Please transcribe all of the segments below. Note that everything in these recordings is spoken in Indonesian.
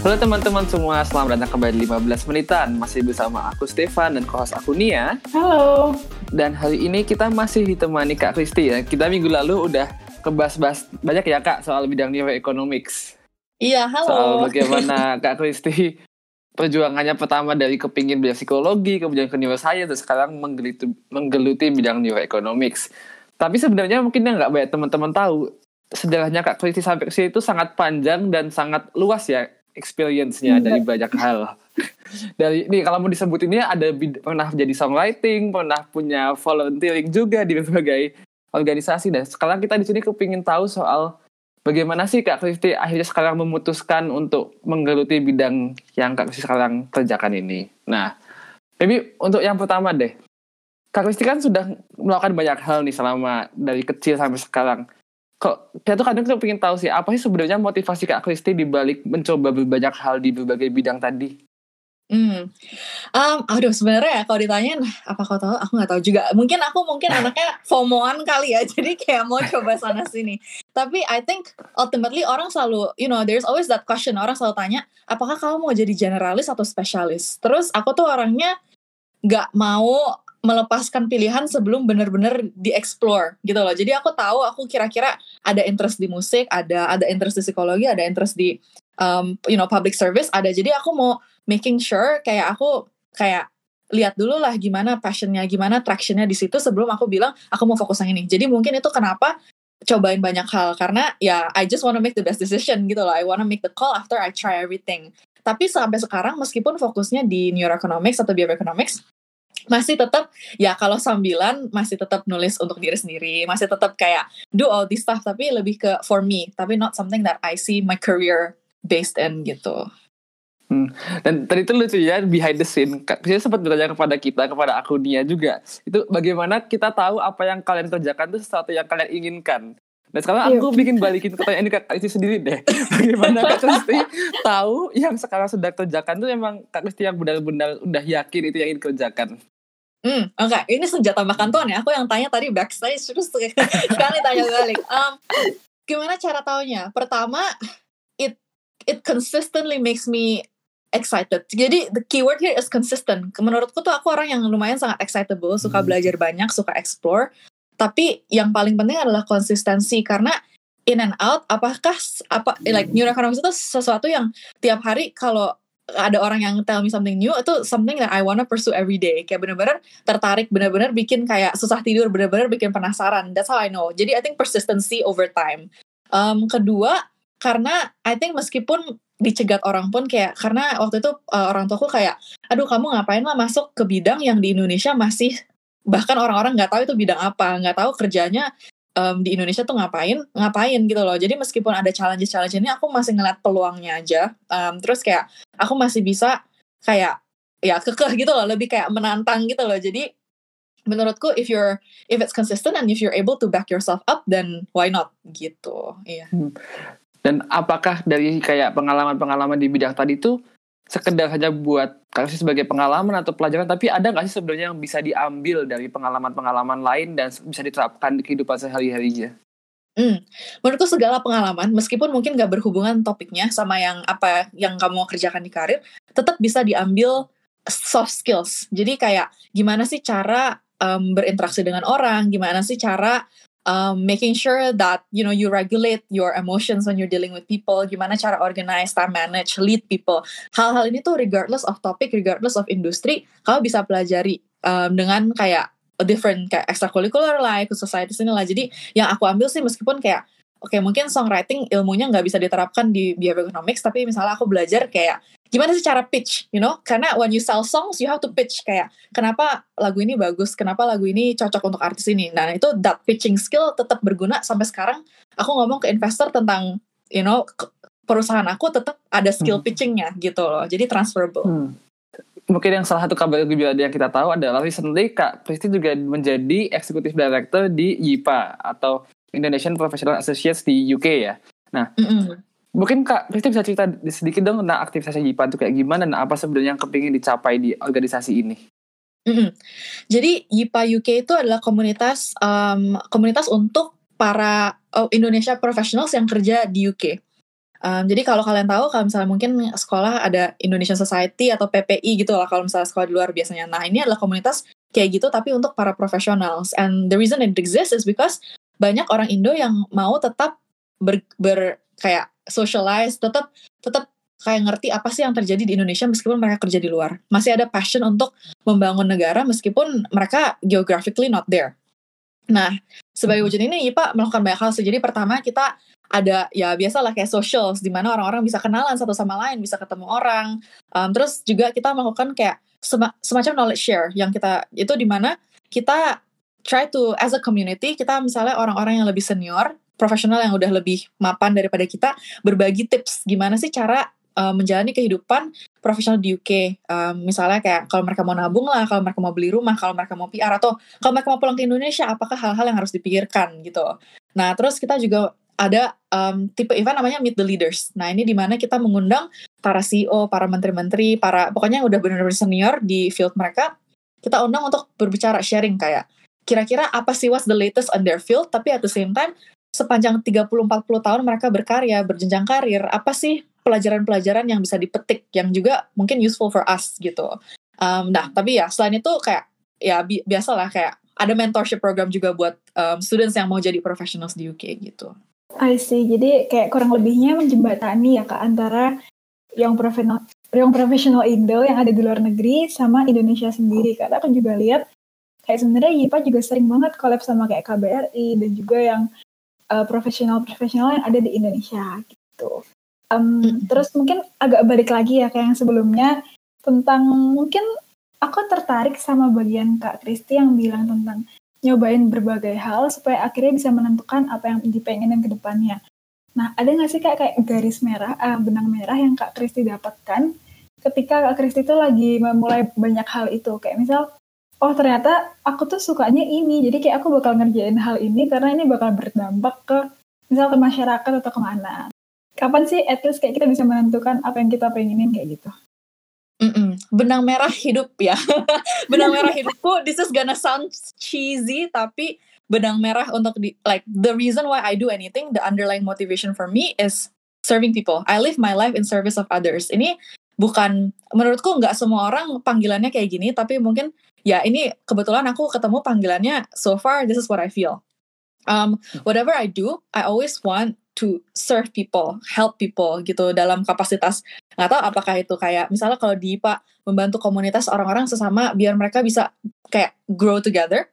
Halo teman-teman semua, selamat datang kembali di 15 menitan. Masih bersama aku Stefan dan co-host aku Nia. Halo. Dan hari ini kita masih ditemani Kak Kristi ya. Kita minggu lalu udah kebas-bas banyak ya Kak soal bidang neuroeconomics. Iya, halo. Soal bagaimana Kak Kristi perjuangannya pertama dari kepingin bidang psikologi, kemudian ke neuroscience, dan sekarang menggeluti, menggeluti bidang neuroeconomics. Tapi sebenarnya mungkin yang nggak banyak teman-teman tahu, sejarahnya Kak Kristi sampai ke sini itu sangat panjang dan sangat luas ya experience-nya Hmm. dari banyak hal. Dari ini kalau mau disebutinnya ada pernah jadi songwriting, pernah punya volunteering juga di berbagai organisasi dan sekarang kita di sini kepingin tahu soal bagaimana sih Kak Kristi akhirnya sekarang memutuskan untuk menggeluti bidang yang Kak Kristi sekarang kerjakan ini. Nah, maybe untuk yang pertama deh. Kak Kristi kan sudah melakukan banyak hal nih selama dari kecil sampai sekarang kok saya tuh kadang tuh pengen tahu sih apa sih sebenarnya motivasi Kak Kristi di balik mencoba berbanyak hal di berbagai bidang tadi. Hmm. Um, aduh sebenarnya ya kalau ditanyain apa kau tahu aku nggak tahu juga. Mungkin aku mungkin anaknya FOMOan kali ya. Jadi kayak mau coba sana sini. Tapi I think ultimately orang selalu you know there's always that question orang selalu tanya apakah kamu mau jadi generalis atau spesialis. Terus aku tuh orangnya nggak mau melepaskan pilihan sebelum bener-bener di-explore gitu loh. Jadi aku tahu aku kira-kira ada interest di musik, ada ada interest di psikologi, ada interest di um, you know public service, ada. Jadi aku mau making sure kayak aku kayak lihat dulu lah gimana passionnya, gimana tractionnya di situ sebelum aku bilang aku mau fokus yang ini. Jadi mungkin itu kenapa cobain banyak hal karena ya I just wanna make the best decision gitu loh. I wanna make the call after I try everything. Tapi sampai sekarang meskipun fokusnya di neuroeconomics atau bioeconomics masih tetap ya kalau sambilan masih tetap nulis untuk diri sendiri masih tetap kayak do all this stuff tapi lebih ke for me tapi not something that I see my career based in gitu Dan tadi itu lucu ya behind the scene. Kristi sempat bertanya kepada kita, kepada aku Nia juga. Itu bagaimana kita tahu apa yang kalian kerjakan itu sesuatu yang kalian inginkan. Dan sekarang aku bikin balikin pertanyaan ini ke Kak Kristi sendiri deh. Bagaimana Kak Kristi tahu yang sekarang sudah kerjakan itu emang Kak Kristi yang benar-benar udah yakin itu yang ingin kerjakan. Hmm, oke. Ini senjata makan tuan ya. Aku yang tanya tadi backstage terus sekali tanya balik. Um, gimana cara taunya? Pertama, it it consistently makes me excited. Jadi the keyword here is consistent. Menurutku tuh aku orang yang lumayan sangat excitable, suka Hmm. belajar banyak, suka explore. Tapi yang paling penting adalah konsistensi karena in and out apakah apa like neuroeconomics itu sesuatu yang tiap hari kalau ada orang yang tell me something new itu something that I wanna pursue every day. Kayak bener-bener tertarik bener-bener bikin kayak susah tidur bener-bener bikin penasaran. That's how I know. Jadi I think persistency over time. Um, kedua karena I think meskipun dicegat orang pun kayak karena waktu itu uh, orang tuaku kayak aduh kamu ngapain lah masuk ke bidang yang di Indonesia masih bahkan orang-orang nggak tahu itu bidang apa nggak tahu kerjanya um, di Indonesia tuh ngapain ngapain gitu loh. Jadi meskipun ada challenge challenge ini aku masih ngeliat peluangnya aja. Um, terus kayak aku masih bisa kayak ya kekeh gitu loh lebih kayak menantang gitu loh. Jadi menurutku if you're if it's consistent and if you're able to back yourself up then why not? Gitu iya. Dan apakah dari kayak pengalaman-pengalaman di bidang tadi itu sekedar hanya buat Kristi sebagai pengalaman atau pelajaran, tapi ada nggak sih sebenarnya yang bisa diambil dari pengalaman-pengalaman lain dan bisa diterapkan di kehidupan sehari-harinya? Hmm, menurutku segala pengalaman, meskipun mungkin gak berhubungan topiknya sama yang apa yang kamu kerjakan di karir, tetap bisa diambil soft skills. Jadi kayak gimana sih cara um, berinteraksi dengan orang, gimana sih cara um, making sure that you know you regulate your emotions when you're dealing with people, gimana cara organize, time manage, lead people. Hal-hal ini tuh regardless of topic, regardless of industry, kamu bisa pelajari um, dengan kayak a different kayak extracurricular lah, ikut society sini lah. Jadi yang aku ambil sih meskipun kayak oke mungkin songwriting ilmunya nggak bisa diterapkan di bioeconomics tapi misalnya aku belajar kayak gimana sih cara pitch you know karena when you sell songs you have to pitch kayak kenapa lagu ini bagus kenapa lagu ini cocok untuk artis ini nah itu that pitching skill tetap berguna sampai sekarang aku ngomong ke investor tentang you know perusahaan aku tetap ada skill Hmm. pitchingnya gitu loh jadi transferable Hmm. Mungkin yang salah satu kabar gembira yang kita tahu adalah recently Kak Kristi juga menjadi Executive Director di YIPA atau Indonesian Professional Associates di UK ya. Mm-mm. Mungkin Kak Kristi bisa cerita sedikit dong tentang aktivitasnya YIPA itu kayak gimana dan apa sebenarnya yang kepingin dicapai di organisasi ini. Mm-mm. Jadi YIPA UK itu adalah komunitas um, komunitas untuk para oh, Indonesia professionals yang kerja di UK. Um, jadi kalau kalian tahu kalau misalnya mungkin sekolah ada Indonesian Society atau PPI gitu lah kalau misalnya sekolah di luar biasanya. Nah ini adalah komunitas kayak gitu tapi untuk para professionals. And the reason it exists is because banyak orang Indo yang mau tetap ber, ber kayak socialize, tetap tetap kayak ngerti apa sih yang terjadi di Indonesia meskipun mereka kerja di luar. Masih ada passion untuk membangun negara meskipun mereka geographically not there. Nah, sebagai wujud ini IPA melakukan banyak hal. Jadi pertama kita ada ya biasalah kayak socials di mana orang-orang bisa kenalan satu sama lain, bisa ketemu orang. Um, terus juga kita melakukan kayak sema semacam knowledge share yang kita itu di mana kita try to as a community kita misalnya orang-orang yang lebih senior, profesional yang udah lebih mapan daripada kita berbagi tips gimana sih cara um, menjalani kehidupan profesional di UK. Um, misalnya kayak kalau mereka mau nabung lah, kalau mereka mau beli rumah, kalau mereka mau PR atau kalau mereka mau pulang ke Indonesia, apakah hal-hal yang harus dipikirkan gitu. Nah, terus kita juga ada um, tipe event namanya Meet the Leaders. Nah ini di mana kita mengundang para CEO, para menteri-menteri, para pokoknya yang udah benar-benar senior di field mereka, kita undang untuk berbicara sharing kayak kira-kira apa sih what's the latest on their field, tapi at the same time sepanjang 30-40 tahun mereka berkarya, berjenjang karir, apa sih pelajaran-pelajaran yang bisa dipetik yang juga mungkin useful for us gitu. Um, nah tapi ya selain itu kayak ya bi biasalah kayak ada mentorship program juga buat um, students yang mau jadi professionals di UK gitu. I see. Jadi kayak kurang lebihnya menjembatani ya kak antara yang profesional yang profesional Indo yang ada di luar negeri sama Indonesia sendiri. Karena aku juga lihat kayak sebenarnya YIPA juga sering banget collab sama kayak KBRI dan juga yang uh, profesional-profesional yang ada di Indonesia gitu. Um, mm-hmm. Terus mungkin agak balik lagi ya kayak yang sebelumnya tentang mungkin aku tertarik sama bagian Kak Kristi yang bilang tentang nyobain berbagai hal supaya akhirnya bisa menentukan apa yang dipengenin ke depannya. Nah, ada nggak sih kayak kayak garis merah, uh, benang merah yang Kak Kristi dapatkan ketika Kak Kristi itu lagi memulai banyak hal itu? Kayak misal, oh ternyata aku tuh sukanya ini, jadi kayak aku bakal ngerjain hal ini karena ini bakal berdampak ke misal ke masyarakat atau ke mana. Kapan sih at least kayak kita bisa menentukan apa yang kita pengenin kayak gitu? Mm-mm. Benang merah hidup ya. benang merah hidupku. This is gonna sound cheesy, tapi benang merah untuk di like the reason why I do anything, the underlying motivation for me is serving people. I live my life in service of others. Ini bukan menurutku nggak semua orang panggilannya kayak gini, tapi mungkin ya ini kebetulan aku ketemu panggilannya so far this is what I feel. Um, whatever I do, I always want to serve people, help people gitu dalam kapasitas nggak tahu apakah itu kayak misalnya kalau di IPA membantu komunitas orang-orang sesama biar mereka bisa kayak grow together.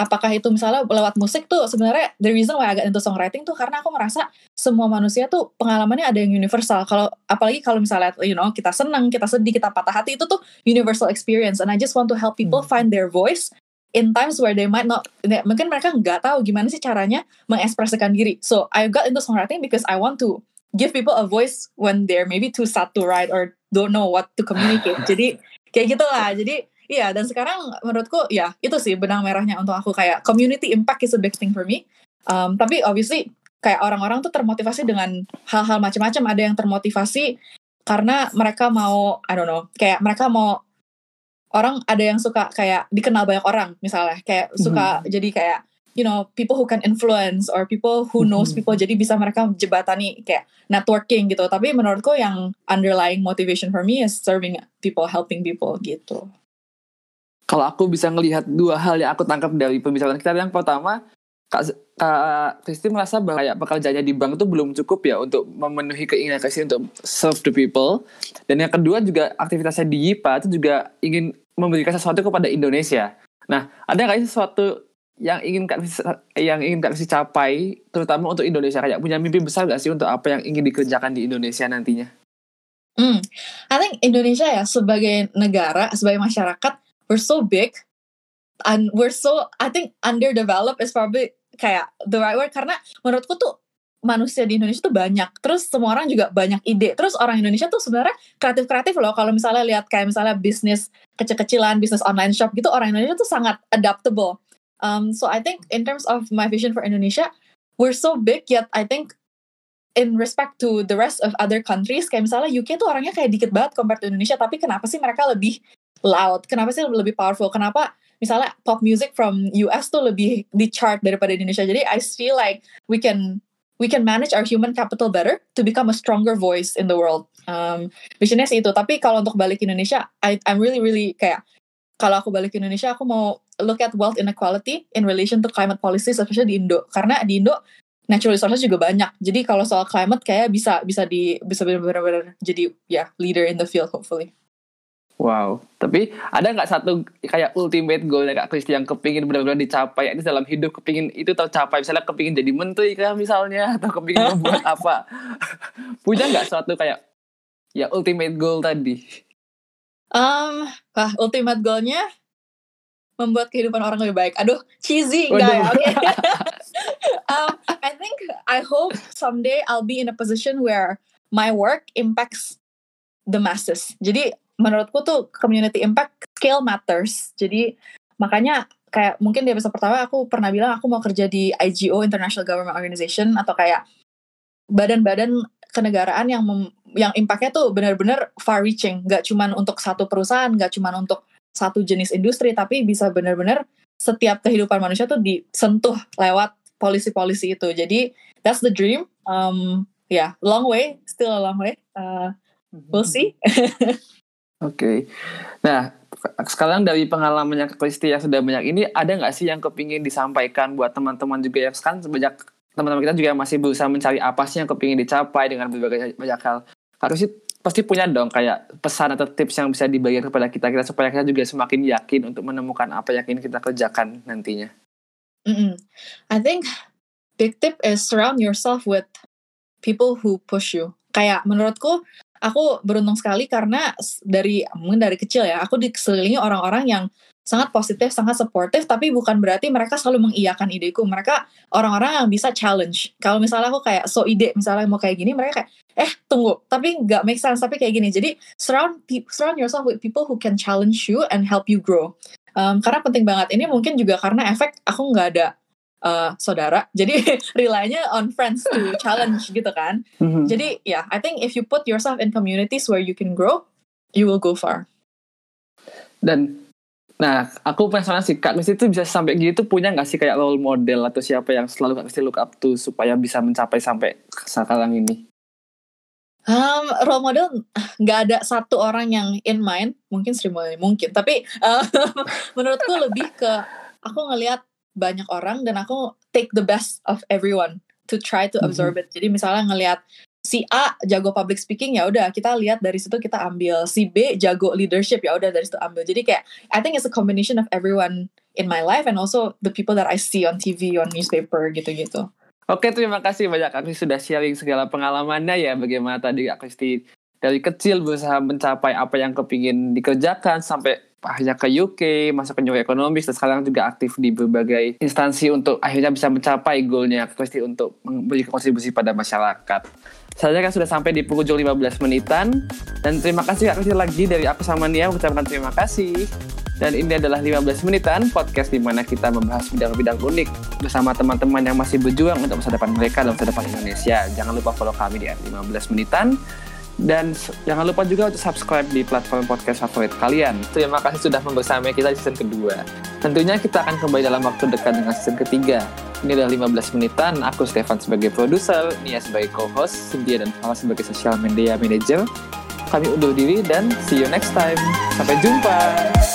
Apakah itu misalnya lewat musik tuh sebenarnya the reason why I got into songwriting tuh karena aku merasa semua manusia tuh pengalamannya ada yang universal. Kalau apalagi kalau misalnya you know kita senang, kita sedih, kita patah hati itu tuh universal experience and I just want to help people hmm. find their voice in times where they might not mungkin mereka nggak tahu gimana sih caranya mengekspresikan diri so I got into songwriting because I want to give people a voice when they're maybe too sad to write or don't know what to communicate jadi kayak gitulah jadi iya dan sekarang menurutku ya itu sih benang merahnya untuk aku. Kayak community impact is a big thing for me. Um, tapi obviously kayak orang-orang tuh termotivasi dengan hal-hal macam-macam ada yang termotivasi karena mereka mau I don't know kayak mereka mau orang ada yang suka kayak dikenal banyak orang misalnya. Kayak suka mm-hmm. jadi kayak you know people who can influence or people who knows mm-hmm. people. Jadi bisa mereka jebatani kayak networking gitu. Tapi menurutku yang underlying motivation for me is serving people helping people gitu kalau aku bisa ngelihat dua hal yang aku tangkap dari pembicaraan kita yang pertama Kak, Kak Kristi merasa bahwa ya pekerjaannya di bank itu belum cukup ya untuk memenuhi keinginan Kristi untuk serve the people. Dan yang kedua juga aktivitasnya di YIPA itu juga ingin memberikan sesuatu kepada Indonesia. Nah, ada nggak sesuatu yang ingin Kak Kristi, yang ingin Kak Kristi capai, terutama untuk Indonesia? Kayak punya mimpi besar nggak sih untuk apa yang ingin dikerjakan di Indonesia nantinya? Hmm, I think Indonesia ya sebagai negara, sebagai masyarakat, we're so big. And we're so I think underdeveloped is probably kayak the right word. Karena menurutku tuh manusia di Indonesia tuh banyak. Terus semua orang juga banyak ide. Terus orang Indonesia tuh sebenarnya kreatif kreatif loh. Kalau misalnya lihat kayak misalnya bisnis kecil-kecilan bisnis online shop gitu orang Indonesia tuh sangat adaptable. Um, so I think in terms of my vision for Indonesia we're so big yet I think in respect to the rest of other countries kayak misalnya UK tuh orangnya kayak dikit banget compared to Indonesia. Tapi kenapa sih mereka lebih loud kenapa sih lebih powerful kenapa misalnya pop music from US tuh lebih di chart daripada Indonesia. Jadi I feel like we can we can manage our human capital better to become a stronger voice in the world. Um, visionnya sih itu. Tapi kalau untuk balik ke Indonesia, I, I'm really really kayak kalau aku balik ke Indonesia, aku mau look at wealth inequality in relation to climate policies, especially di Indo. Karena di Indo natural resources juga banyak. Jadi kalau soal climate kayak bisa bisa di bisa benar-benar jadi ya yeah, leader in the field hopefully. Wow, tapi ada nggak satu kayak ultimate goal ya Kak Kristi yang kepingin benar-benar dicapai ini dalam hidup kepingin itu tercapai misalnya kepingin jadi menteri kah misalnya atau kepingin membuat apa punya nggak suatu kayak ya ultimate goal tadi? Um, wah ultimate goalnya membuat kehidupan orang lebih baik. Aduh, cheesy enggak ya? Okay. um, I think I hope someday I'll be in a position where my work impacts the masses. Jadi menurutku tuh community impact scale matters. Jadi makanya kayak mungkin di episode pertama aku pernah bilang aku mau kerja di IGO International Government Organization atau kayak badan-badan kenegaraan yang mem, yang impactnya tuh benar-benar far reaching, gak cuman untuk satu perusahaan, gak cuman untuk satu jenis industri, tapi bisa benar-benar setiap kehidupan manusia tuh disentuh lewat polisi-polisi itu. Jadi that's the dream. Um, ya, yeah, long way, still a long way. Uh, we'll see. Oke. Nah, sekarang dari pengalamannya Kristi yang sudah banyak ini, ada nggak sih yang kepingin disampaikan buat teman-teman juga yang sekarang banyak teman-teman kita juga masih berusaha mencari apa sih yang kepingin dicapai dengan berbagai banyak hal. Harus sih pasti punya dong kayak pesan atau tips yang bisa dibagikan kepada kita kita supaya kita juga semakin yakin untuk menemukan apa yang ingin kita kerjakan nantinya. Mm -mm. I think big tip is surround yourself with people who push you. Kayak menurutku aku beruntung sekali karena dari mungkin dari kecil ya aku dikelilingi orang-orang yang sangat positif, sangat supportive, tapi bukan berarti mereka selalu mengiyakan ideku. Mereka orang-orang yang bisa challenge. Kalau misalnya aku kayak so ide, misalnya mau kayak gini, mereka kayak, eh tunggu, tapi nggak make sense, tapi kayak gini. Jadi surround surround yourself with people who can challenge you and help you grow. Um, karena penting banget. Ini mungkin juga karena efek aku nggak ada uh, saudara. Jadi relynya on friends to challenge gitu kan. Mm-hmm. Jadi ya, yeah, I think if you put yourself in communities where you can grow, you will go far. Dan nah, aku penasaran sih Kak Misti itu bisa sampai gitu punya nggak sih kayak role model atau siapa yang selalu Kak Misti look up to supaya bisa mencapai sampai sekarang ini? Um, role model nggak ada satu orang yang in mind, mungkin Sri mungkin, tapi uh, menurutku lebih ke aku ngelihat banyak orang dan aku take the best of everyone to try to absorb mm -hmm. it. Jadi misalnya ngelihat si A jago public speaking ya udah kita lihat dari situ kita ambil si B jago leadership ya udah dari situ ambil jadi kayak I think it's a combination of everyone in my life and also the people that I see on TV on newspaper gitu-gitu. Oke terima kasih banyak Akri sudah sharing segala pengalamannya ya bagaimana tadi Akristi dari kecil berusaha mencapai apa yang kepingin dikerjakan sampai akhirnya ke UK, masuk ke New Economics, dan sekarang juga aktif di berbagai instansi untuk akhirnya bisa mencapai goalnya pasti untuk memberi kontribusi pada masyarakat. Saya kan sudah sampai di penghujung 15 menitan, dan terima kasih Kak Kristi lagi dari aku sama Nia, mengucapkan terima kasih. Dan ini adalah 15 menitan, podcast di mana kita membahas bidang-bidang unik bersama teman-teman yang masih berjuang untuk masa depan mereka dan masa depan Indonesia. Jangan lupa follow kami di 15 menitan. Dan jangan lupa juga untuk subscribe di platform podcast favorit kalian. Terima kasih sudah membersamai kita di season kedua. Tentunya kita akan kembali dalam waktu dekat dengan season ketiga. Ini adalah 15 menitan, aku Stefan sebagai produser, Nia sebagai co-host, Cynthia dan Fala sebagai social media manager. Kami undur diri dan see you next time. Sampai jumpa!